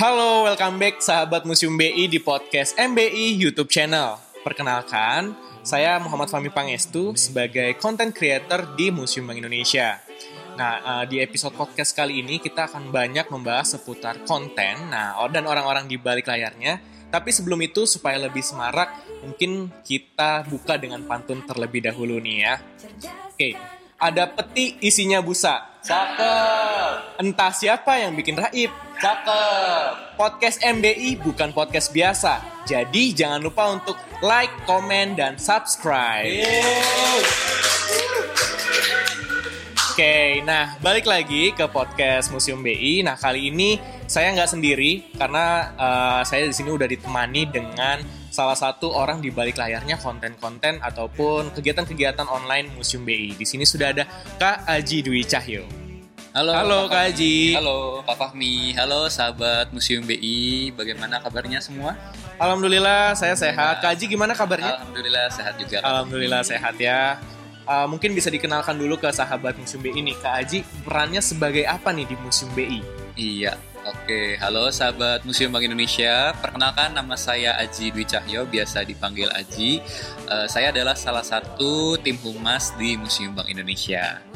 Halo, welcome back sahabat Museum BI di podcast MBI YouTube channel. Perkenalkan, saya Muhammad Fahmi Pangestu sebagai content creator di Museum Bank Indonesia. Nah, eh, di episode podcast kali ini kita akan banyak membahas seputar konten, nah dan orang-orang di balik layarnya. Tapi sebelum itu supaya lebih semarak, mungkin kita buka dengan pantun terlebih dahulu nih ya. Oke, ada peti isinya busa. Cakep. Entah siapa yang bikin raib. Cakep. Podcast MBI bukan podcast biasa. Jadi jangan lupa untuk like, komen, dan subscribe. Oke, nah balik lagi ke podcast Museum BI. Nah kali ini saya nggak sendiri karena uh, saya di sini udah ditemani dengan salah satu orang di balik layarnya konten-konten ataupun kegiatan-kegiatan online Museum BI. Di sini sudah ada Kak Aji Dwi Cahyo. Halo, Halo, Kak. Haji. Halo Kak Fahmi. Halo sahabat Museum BI. Bagaimana kabarnya semua? Alhamdulillah saya sehat. Kak Aji gimana kabarnya? Alhamdulillah sehat juga. Kak Alhamdulillah sehat ya. Uh, mungkin bisa dikenalkan dulu ke sahabat Museum BI ini. Kak Aji perannya sebagai apa nih di Museum BI? Iya. Oke, halo sahabat Museum Bank Indonesia. Perkenalkan nama saya Aji Dwi Cahyo, biasa dipanggil Aji. Eh, saya adalah salah satu tim humas di Museum Bank Indonesia.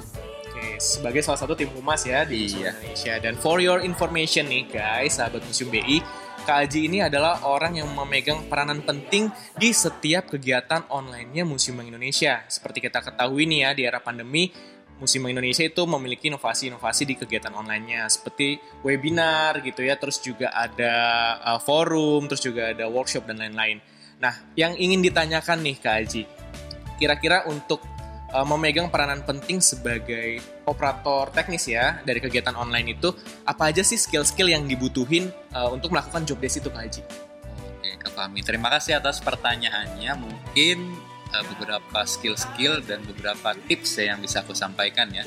Sebagai salah satu tim humas ya di Iya. Indonesia. Dan for your information nih guys, sahabat Museum BI, Kak Aji ini adalah orang yang memegang peranan penting di setiap kegiatan online-nya Museum Bank Indonesia. Seperti kita ketahui nih ya, di era pandemi, Museum Bank Indonesia itu memiliki inovasi-inovasi di kegiatan online-nya seperti webinar gitu ya, terus juga ada uh, forum, terus juga ada workshop dan lain-lain. Nah, yang ingin ditanyakan nih Kak Aji, kira-kira untuk uh, memegang peranan penting sebagai operator teknis ya dari kegiatan online itu, apa aja sih skill-skill yang dibutuhin uh, untuk melakukan job desk itu Kak Aji? Oke, Kak Fahmi. Terima kasih atas pertanyaannya. Mungkin eh, beberapa skill-skill dan beberapa tips ya yang bisa aku sampaikan ya.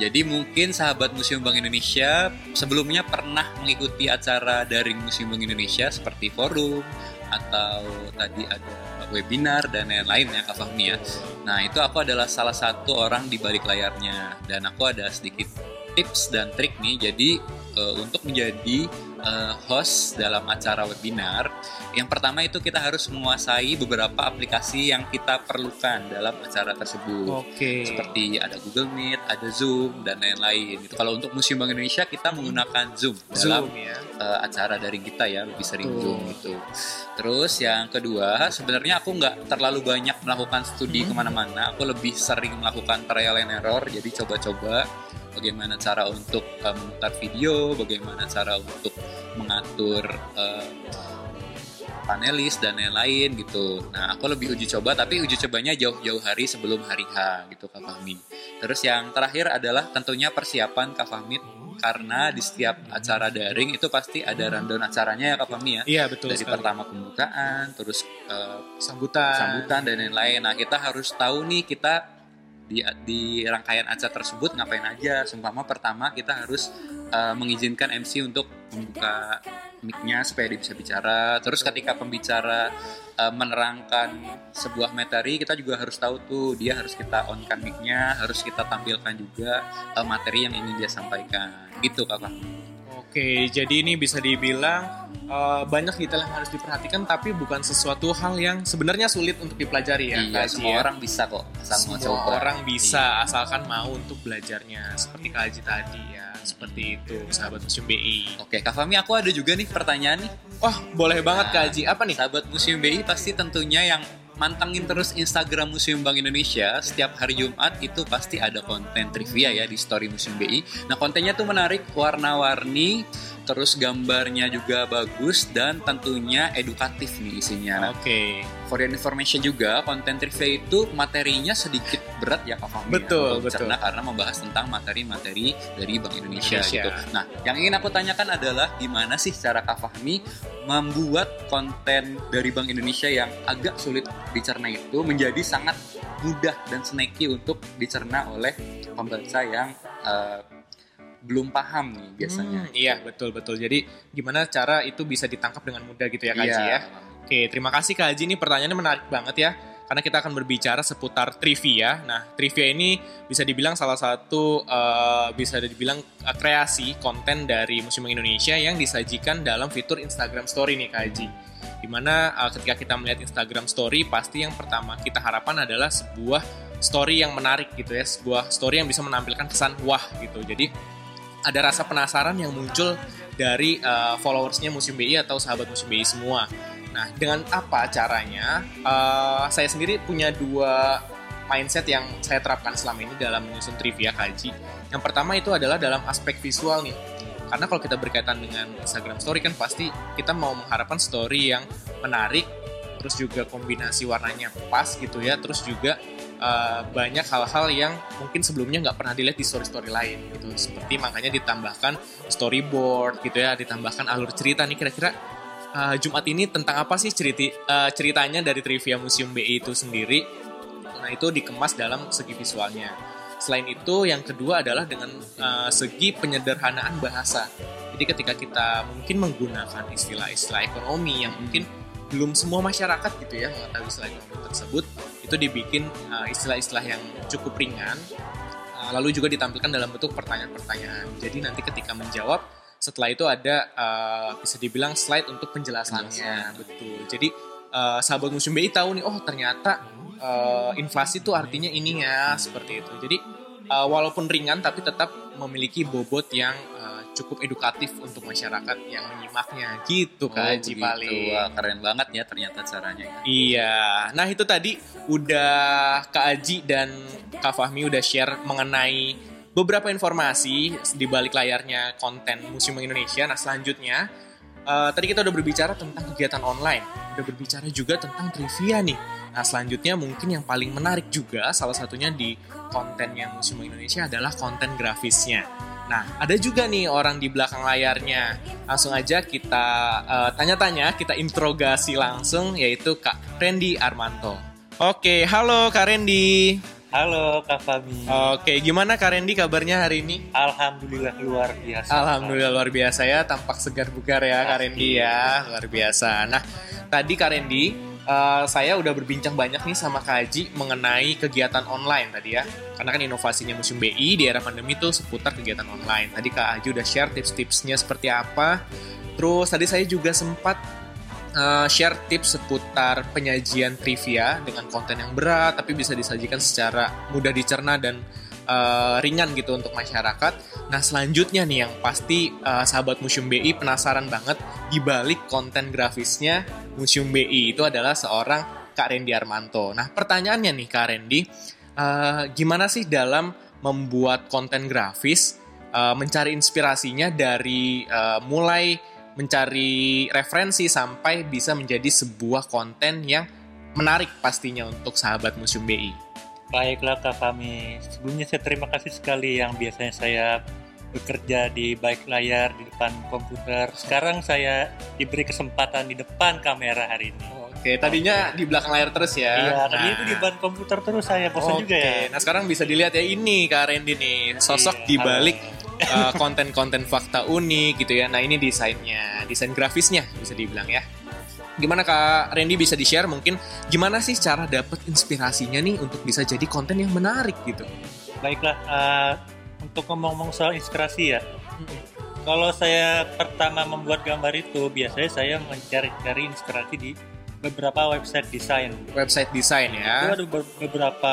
Jadi mungkin sahabat Museum Bank Indonesia sebelumnya pernah mengikuti acara daring Museum Bank Indonesia seperti forum atau tadi ada webinar dan lain-lain ya Kak Fahmi ya. Nah itu aku adalah salah satu orang di balik layarnya dan aku ada sedikit tips dan trik nih. Jadi eh, untuk menjadi eh, host dalam acara webinar, yang pertama itu kita harus menguasai beberapa aplikasi yang kita perlukan dalam acara tersebut. Oke. Seperti ada Google Meet, ada Zoom dan lain-lain. Itu kalau untuk Museum Bank Indonesia kita menggunakan Zoom dalam Zoom ya. eh, acara daring kita ya lebih sering Betul. Zoom gitu. Terus yang kedua, sebenarnya aku nggak terlalu banyak melakukan studi Hmm. ke mana-mana. Aku lebih sering melakukan trial and error. Jadi coba-coba bagaimana cara untuk eh, memutar video, bagaimana cara untuk mengatur eh, panelis dan lain-lain gitu. Nah, aku lebih uji coba, tapi uji cobanya jauh-jauh hari sebelum hari H gitu Kak Fahmi. Terus yang terakhir adalah tentunya persiapan Kak Fahmi karena di setiap acara daring itu pasti ada rundown acaranya ya Kak Fahmi ya. Iya betul Dari sekali. pertama pembukaan, terus eh, Sambutan. sambutan dan lain-lain. Nah, kita harus tahu nih kita di di rangkaian acara tersebut ngapain aja. Seumpama pertama kita harus eh, mengizinkan MC untuk membuka mic-nya supaya dia bisa bicara. Terus ketika pembicara eh, menerangkan sebuah materi, kita juga harus tahu tuh dia harus kita on-kan mic-nya, harus kita tampilkan juga eh, materi yang ingin dia sampaikan. Gitu, Kak. Oke, jadi ini bisa dibilang uh, banyak detail yang harus diperhatikan, tapi bukan sesuatu hal yang sebenarnya sulit untuk dipelajari ya, iya, semua ya. orang bisa kok asal Semua coba. orang bisa Iya. asalkan mau untuk belajarnya seperti Kak Aji tadi ya seperti itu sahabat museum BI Oke, Kak Fahmi, aku ada juga nih pertanyaan nih. wah boleh banget Nah, Kak Aji apa nih Sahabat Museum BI pasti tentunya yang mantengin terus Instagram Museum Bank Indonesia setiap hari Jumat itu pasti ada konten trivia ya di story Museum BI. Nah kontennya tuh menarik, warna-warni, terus gambarnya juga bagus dan tentunya edukatif nih isinya. Oke for your information juga konten trivia itu materinya sedikit berat ya Kak Fahmi ya, Betul, untuk betul. karena membahas tentang materi-materi dari Bank Indonesia, Indonesia. gitu. Nah, yang ingin aku tanyakan adalah gimana sih cara Kak Fahmi membuat konten dari Bank Indonesia yang agak sulit dicerna itu menjadi sangat mudah dan snacky untuk dicerna oleh pembaca yang eh, belum paham nih biasanya. Hmm, iya betul betul jadi gimana cara itu bisa ditangkap dengan mudah gitu ya Kak Haji Iya. ya Oke terima kasih Kak Haji ini pertanyaannya menarik banget ya karena kita akan berbicara seputar trivia. Nah, trivia ini bisa dibilang salah satu uh, bisa dibilang uh, kreasi konten dari Museum Indonesia yang disajikan dalam fitur Instagram Story nih Kak Haji. Di mana uh, ketika kita melihat Instagram Story, pasti yang pertama kita harapkan adalah sebuah story yang menarik gitu ya, sebuah story yang bisa menampilkan kesan wah gitu. Jadi ada rasa penasaran yang muncul dari uh, followersnya Museum BI atau sahabat Museum BI semua. Nah, dengan apa caranya? Uh, saya sendiri punya dua mindset yang saya terapkan selama ini dalam menyusun trivia kaji. Yang pertama itu adalah dalam aspek visual nih. Karena kalau kita berkaitan dengan Instagram Story kan pasti kita mau mengharapkan story yang menarik, terus juga kombinasi warnanya pas gitu ya, terus juga uh, banyak hal-hal yang mungkin sebelumnya nggak pernah dilihat di story-story lain gitu. Seperti makanya ditambahkan storyboard gitu ya, ditambahkan alur cerita nih kira-kira uh, Jumat ini tentang apa sih cerita uh, ceritanya dari trivia Museum BI itu sendiri. Nah, itu dikemas dalam segi visualnya. Selain itu, yang kedua adalah dengan uh, segi penyederhanaan bahasa. Jadi ketika kita mungkin menggunakan istilah-istilah ekonomi yang mungkin belum semua masyarakat gitu ya mengetahui istilah ekonomi tersebut, itu dibikin istilah-istilah uh, yang cukup ringan, lalu juga ditampilkan dalam bentuk pertanyaan-pertanyaan. Jadi nanti ketika menjawab, setelah itu ada uh, bisa dibilang slide untuk penjelasannya. Penjelasan. betul. Jadi uh, sahabat museum BI tahu nih oh ternyata uh, inflasi itu artinya ini ya seperti itu. Jadi uh, walaupun ringan tapi tetap memiliki bobot yang uh, cukup edukatif untuk masyarakat yang menyimaknya. Gitu oh, Kak Haji paling. Wah, keren banget ya ternyata caranya iya. Nah itu tadi udah Kak Aji dan Kak Fahmi udah share mengenai beberapa informasi di balik layarnya konten Museum Indonesia. Nah selanjutnya uh, tadi kita udah berbicara tentang kegiatan online, udah berbicara juga tentang trivia nih. Nah selanjutnya mungkin yang paling menarik juga salah satunya di konten yang Museum Indonesia adalah konten grafisnya. Nah, ada juga nih orang di belakang layarnya. Langsung aja kita uh, tanya-tanya, kita interogasi langsung, yaitu Kak Randy Armanto. Oke, halo Kak Randy. Halo Kak Fami. Oke, gimana Kak Randy kabarnya hari ini? Alhamdulillah luar biasa. Alhamdulillah luar biasa ya, tampak segar bugar ya Kak Randy ya, luar biasa. Nah, tadi Kak Randy, uh, saya udah berbincang banyak nih sama Kak Haji mengenai kegiatan online tadi ya. Karena kan inovasinya Museum BI di era pandemi itu seputar kegiatan online. Tadi Kak Haji udah share tips-tipsnya seperti apa. Terus tadi saya juga sempat uh, share tips seputar penyajian trivia dengan konten yang berat tapi bisa disajikan secara mudah dicerna dan uh, ringan gitu untuk masyarakat. Nah selanjutnya nih yang pasti uh, sahabat Museum BI penasaran banget di balik konten grafisnya Museum BI itu adalah seorang Kak Randy Armanto. Nah pertanyaannya nih Kak Randy, uh, gimana sih dalam membuat konten grafis, mencari inspirasinya dari uh, mulai mencari referensi sampai bisa menjadi sebuah konten yang menarik pastinya untuk sahabat Museum BI. Baiklah Kak Fami, sebelumnya saya terima kasih sekali yang biasanya saya bekerja di baik layar di depan komputer. Sekarang saya diberi kesempatan di depan kamera hari ini. Oke, tadinya di belakang layar terus ya. Iya, nah. tadi itu di depan komputer terus saya bosan juga ya. Nah, sekarang bisa dilihat ya ini Kak Randy nih, sosok iya, di balik uh, konten-konten fakta unik gitu ya. Nah ini desainnya, desain grafisnya bisa dibilang ya. Gimana Kak Randy bisa di-share mungkin gimana sih cara dapat inspirasinya nih untuk bisa jadi konten yang menarik gitu? Baiklah, uh, untuk ngomong-ngomong soal inspirasi ya. Kalau saya pertama membuat gambar itu, biasanya saya mencari-cari inspirasi di beberapa website desain. Website desain ya. Itu ada beberapa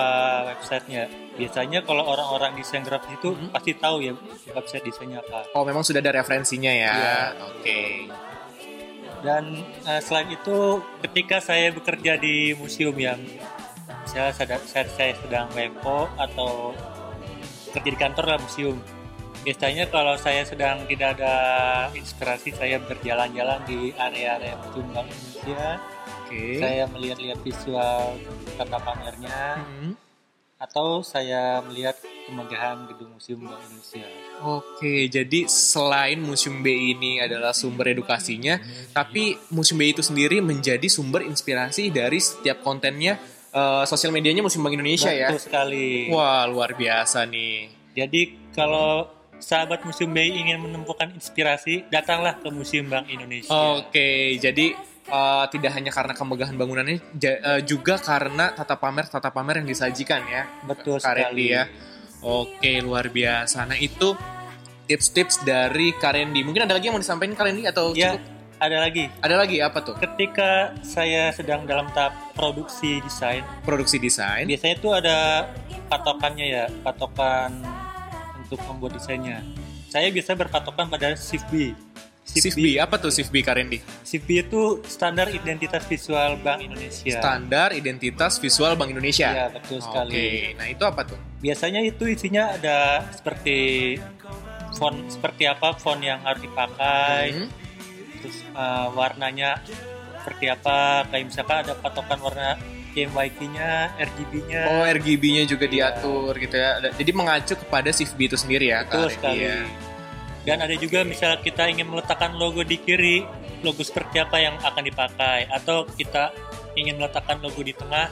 websitenya. Biasanya kalau orang-orang desain grafis itu hmm. pasti tahu ya website desainnya apa. Oh, memang sudah ada referensinya ya. ya. Oke. Okay. Dan uh, selain itu, ketika saya bekerja di museum yang saya sedang, saya, saya sedang WFO atau kerja di kantor lah museum. Biasanya kalau saya sedang tidak ada inspirasi, saya berjalan-jalan di area-area museum Bank Indonesia okay. saya melihat-lihat visual kata pamernya hmm. Atau saya melihat kemegahan gedung museum Bank Indonesia. Oke, jadi selain Museum BI ini adalah sumber edukasinya, tapi Museum BI itu sendiri menjadi sumber inspirasi dari setiap kontennya uh, sosial medianya Museum Bank Indonesia Betul ya. Betul sekali. Wah, luar biasa nih. Jadi kalau sahabat Museum BI ingin menemukan inspirasi, datanglah ke Museum Bank Indonesia. Oke, jadi uh, tidak hanya karena kemegahan bangunannya, ja- uh, juga karena tata pamer tata pamer yang disajikan ya. Betul Kak Randy sekali. ya. Oke, luar biasa. Nah, itu tips-tips dari Karendi. Mungkin ada lagi yang mau disampaikan Karendi atau Ya, cukup? ada lagi. Ada lagi apa tuh? Ketika saya sedang dalam tahap produksi desain, Produksi desain. biasanya itu ada patokannya ya, patokan untuk membuat desainnya. Saya biasa berpatokan pada SIFB. SIFB, apa tuh SIFB Karendi? SIFB itu standar identitas visual Bank Indonesia. Standar Identitas Visual Bank Indonesia. Ya, betul sekali. Oke, nah itu apa tuh? Biasanya itu isinya ada seperti font seperti apa font yang harus dipakai, Mhm. terus uh, warnanya seperti apa, kayak misalkan ada patokan warna KMYK-nya, RGB-nya. Oh, RGB-nya juga Iya. diatur gitu ya. Jadi mengacu kepada SIFB itu sendiri ya, Betul sekali. Ya. Dan ada juga misal kita ingin meletakkan logo di kiri, logo seperti apa yang akan dipakai, atau kita ingin meletakkan logo di tengah,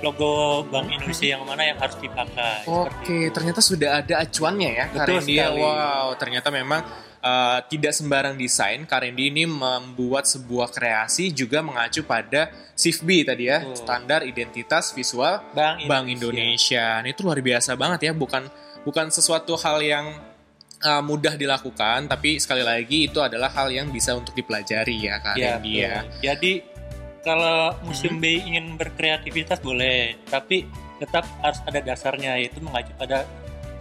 logo Bank Indonesia yang mana yang harus dipakai. Oke, ternyata sudah ada acuannya ya, Betul ya. sekali. Wow, ternyata memang uh, tidak sembarang desain. Kak Randy ini membuat sebuah kreasi juga mengacu pada SIFB tadi ya, Betul. Standar Identitas Visual Bank Indonesia. Bank Indonesia. Nah, itu luar biasa banget ya, bukan bukan sesuatu hal yang uh, mudah dilakukan, tapi sekali lagi itu adalah hal yang bisa untuk dipelajari ya, Kak Ya, Randy ya. Jadi kalau museum Mhm. B ingin berkreativitas boleh, tapi tetap harus ada dasarnya yaitu mengacu pada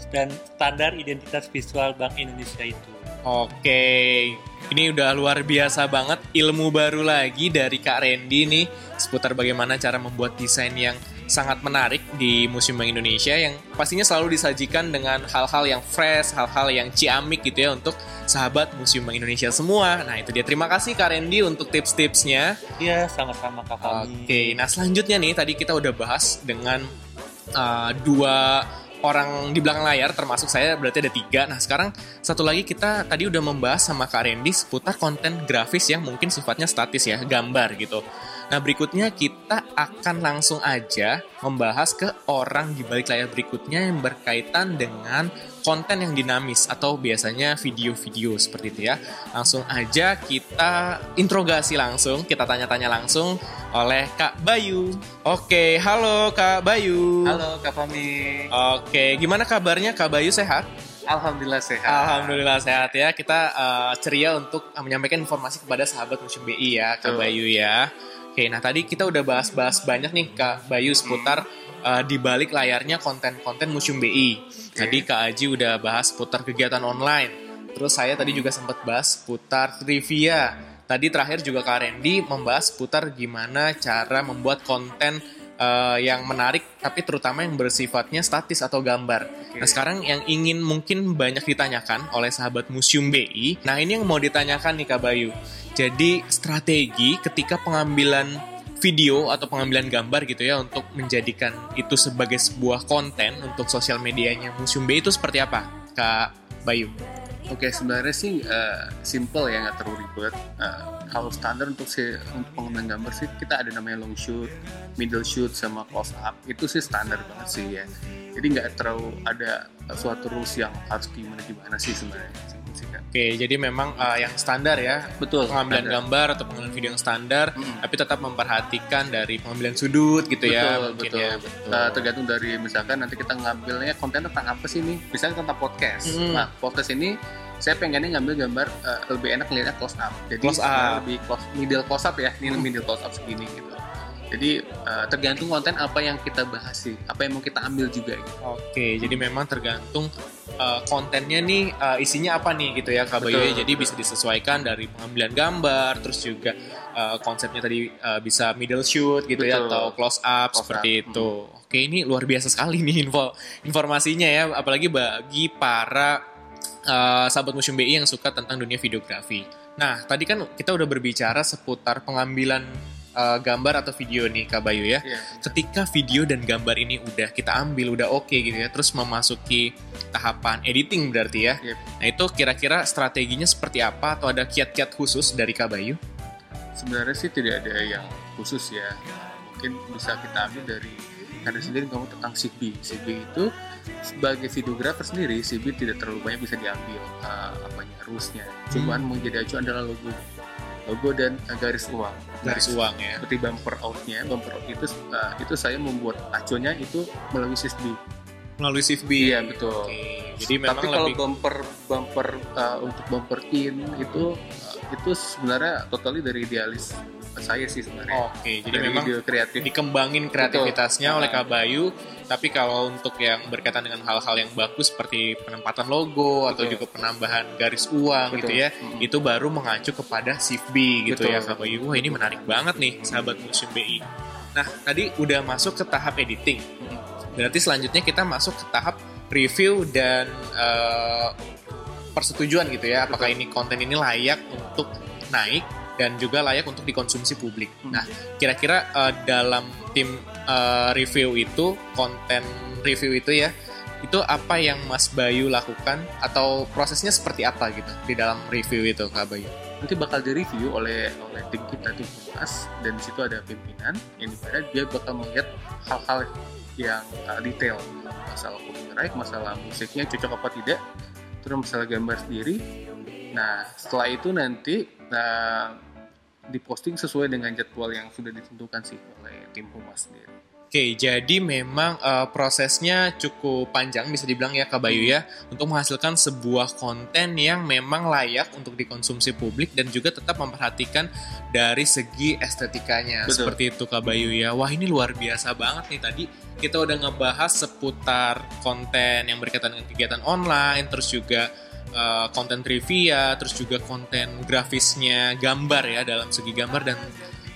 dan standar identitas visual Bank Indonesia itu. Oke, ini udah luar biasa banget ilmu baru lagi dari Kak Randy nih seputar bagaimana cara membuat desain yang sangat menarik di Museum Bank Indonesia yang pastinya selalu disajikan dengan hal-hal yang fresh, hal-hal yang ciamik gitu ya untuk sahabat Museum Bank Indonesia semua. Nah itu dia, terima kasih Kak Randy untuk tips-tipsnya. Ya, sama-sama Kak Fahmi. Oke, nah selanjutnya nih tadi kita udah bahas dengan uh, dua orang di belakang layar termasuk saya berarti ada tiga. Nah sekarang satu lagi kita tadi udah membahas sama Kak Randy seputar konten grafis yang mungkin sifatnya statis ya, gambar gitu. Nah berikutnya kita akan langsung aja membahas ke orang di balik layar berikutnya yang berkaitan dengan konten yang dinamis atau biasanya video-video seperti itu ya. Langsung aja kita interogasi langsung, kita tanya-tanya langsung oleh Kak Bayu. Oke, halo Kak Bayu. Halo Kak Fami. Oke, gimana kabarnya Kak Bayu sehat? Alhamdulillah sehat. Alhamdulillah sehat ya. Kita uh, ceria untuk menyampaikan informasi kepada sahabat Museum BI ya, Kak. Bayu ya. Oke, nah tadi kita udah bahas-bahas banyak nih Kak Bayu seputar uh, di balik layarnya konten-konten Museum BI. Tadi Kak Aji udah bahas seputar kegiatan online. Terus saya tadi juga sempat bahas seputar trivia. Tadi terakhir juga Kak Randy membahas seputar gimana cara membuat konten uh, yang menarik tapi terutama yang bersifatnya statis atau gambar. Nah sekarang yang ingin mungkin banyak ditanyakan oleh sahabat Museum BI, nah ini yang mau ditanyakan nih Kak Bayu. Jadi strategi ketika pengambilan video atau pengambilan gambar gitu ya untuk menjadikan itu sebagai sebuah konten untuk sosial medianya Museum BI itu seperti apa Kak Bayu? Oke, sebenarnya sih eh, simple ya, nggak terlalu ribet. Eh, kalau standar untuk si untuk pengambilan gambar sih kita ada namanya long shoot, middle shoot, sama close up. Itu sih standar banget sih ya. Jadi nggak terlalu ada suatu rules yang harus gimana gimana sih sebenarnya. Sih kan. Oke, jadi memang uh, yang standar ya Betul. pengambilan standar. gambar atau pengambilan video yang standar, Mm. tapi tetap memperhatikan dari pengambilan sudut gitu ya, betul, mungkin betul. ya. Betul. Eh, tergantung dari misalkan nanti kita ngambilnya konten tentang apa sih nih misalnya tentang podcast Hmm. nah podcast ini saya pengennya ngambil gambar eh, lebih enak lihatnya close up jadi Close up. lebih close middle close up ya ini middle close up segini gitu jadi eh, tergantung konten apa yang kita bahas sih apa yang mau kita ambil juga gitu Oke, jadi memang tergantung uh, kontennya nih uh, isinya apa nih gitu ya Kak Bayu. Ya. Jadi bisa disesuaikan dari pengambilan gambar, terus juga uh, konsepnya tadi uh, bisa middle shoot gitu ya Betul. atau close up Close seperti up, itu. Oke, ini luar biasa sekali nih info informasinya ya, apalagi bagi para uh, sahabat Museum BI yang suka tentang dunia videografi. Nah, tadi kan kita udah berbicara seputar pengambilan uh, gambar atau video nih Kak Bayu ya. Iya. ketika video dan gambar ini udah kita ambil udah oke gitu ya terus memasuki tahapan editing berarti ya. Yep. nah itu kira-kira strateginya seperti apa atau ada kiat-kiat khusus dari Kak Bayu? Sebenarnya sih tidak ada yang khusus ya. Mungkin bisa kita ambil dari karena sendiri ngomong tentang CB CB itu sebagai videografer sendiri CB tidak terlalu banyak bisa diambil uh, apanya rulesnya. Cuman Hmm. menjadi acuan adalah logo logo dan uh, garis uang. Garis Nah, uang ya. Seperti bumper outnya, bumper out itu uh, itu saya membuat acuannya itu melalui SISB. Melalui CFB. Iya betul. Oke. Jadi memang Tapi kalau lebih bumper bumper uh, untuk bumper in itu uh, itu sebenarnya totally dari idealis saya sih sebenarnya. Oke, jadi dari memang ide kreatif. dikembangin kreativitasnya Betul. oleh Kak Bayu. Tapi kalau untuk yang berkaitan dengan hal-hal yang bagus seperti penempatan logo atau Betul. juga penambahan garis uang Betul. gitu ya, Mm. itu baru mengacu kepada SIFB gitu Betul. ya Kak Bayu. Wah ini menarik banget nih sahabat Museum BI. Nah tadi udah masuk ke tahap editing. Berarti selanjutnya kita masuk ke tahap review dan eh, persetujuan gitu ya. Apakah ini konten ini layak untuk naik dan juga layak untuk dikonsumsi publik. Hmm. Nah, kira-kira eh, dalam tim eh, review itu, konten review itu ya, itu apa yang Mas Bayu lakukan atau prosesnya seperti apa gitu di dalam review itu, Kak Bayu? nanti bakal direview oleh oleh tim kita tim Humas dan di situ ada pimpinan yang di mana dia bakal melihat hal-hal yang uh, detail masalah copyright, masalah musiknya cocok apa tidak, terus masalah gambar sendiri. Nah setelah itu nanti nah, diposting sesuai dengan jadwal yang sudah ditentukan sih oleh tim Humas sendiri. Oke, jadi memang eh, prosesnya cukup panjang bisa dibilang ya Kak Bayu ya untuk menghasilkan sebuah konten yang memang layak untuk dikonsumsi publik dan juga tetap memperhatikan dari segi estetikanya. Betul. Seperti itu Kak Bayu ya. Wah, ini luar biasa banget nih tadi kita udah ngebahas seputar konten yang berkaitan dengan kegiatan online, terus juga eh, konten trivia, terus juga konten grafisnya gambar ya dalam segi gambar dan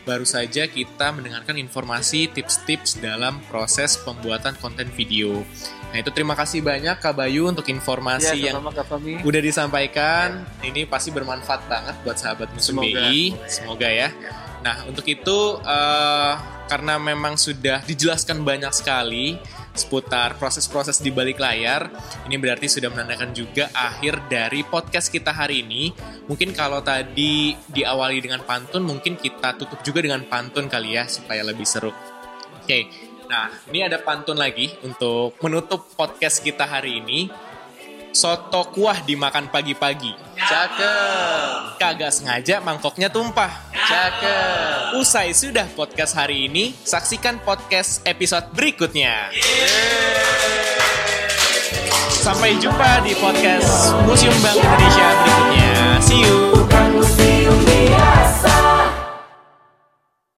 baru saja kita mendengarkan informasi tips-tips dalam proses pembuatan konten video. Nah itu terima kasih banyak Kak Bayu untuk informasi yang Kak Fami. udah disampaikan. Ini pasti bermanfaat banget buat sahabat Museum Semoga. BI. Semoga ya. Nah untuk itu eh, karena memang sudah dijelaskan banyak sekali seputar proses-proses di balik layar, ini berarti sudah menandakan juga akhir dari podcast kita hari ini. Mungkin kalau tadi diawali dengan pantun, mungkin kita tutup juga dengan pantun kali ya supaya lebih seru. Oke, nah ini ada pantun lagi untuk menutup podcast kita hari ini. Soto kuah dimakan pagi-pagi. Cakep, Kagak sengaja mangkoknya tumpah. cakep. Usai sudah podcast hari ini, saksikan podcast episode berikutnya. Sampai jumpa di podcast Museum Bank Indonesia berikutnya. See you. Bukan museum biasa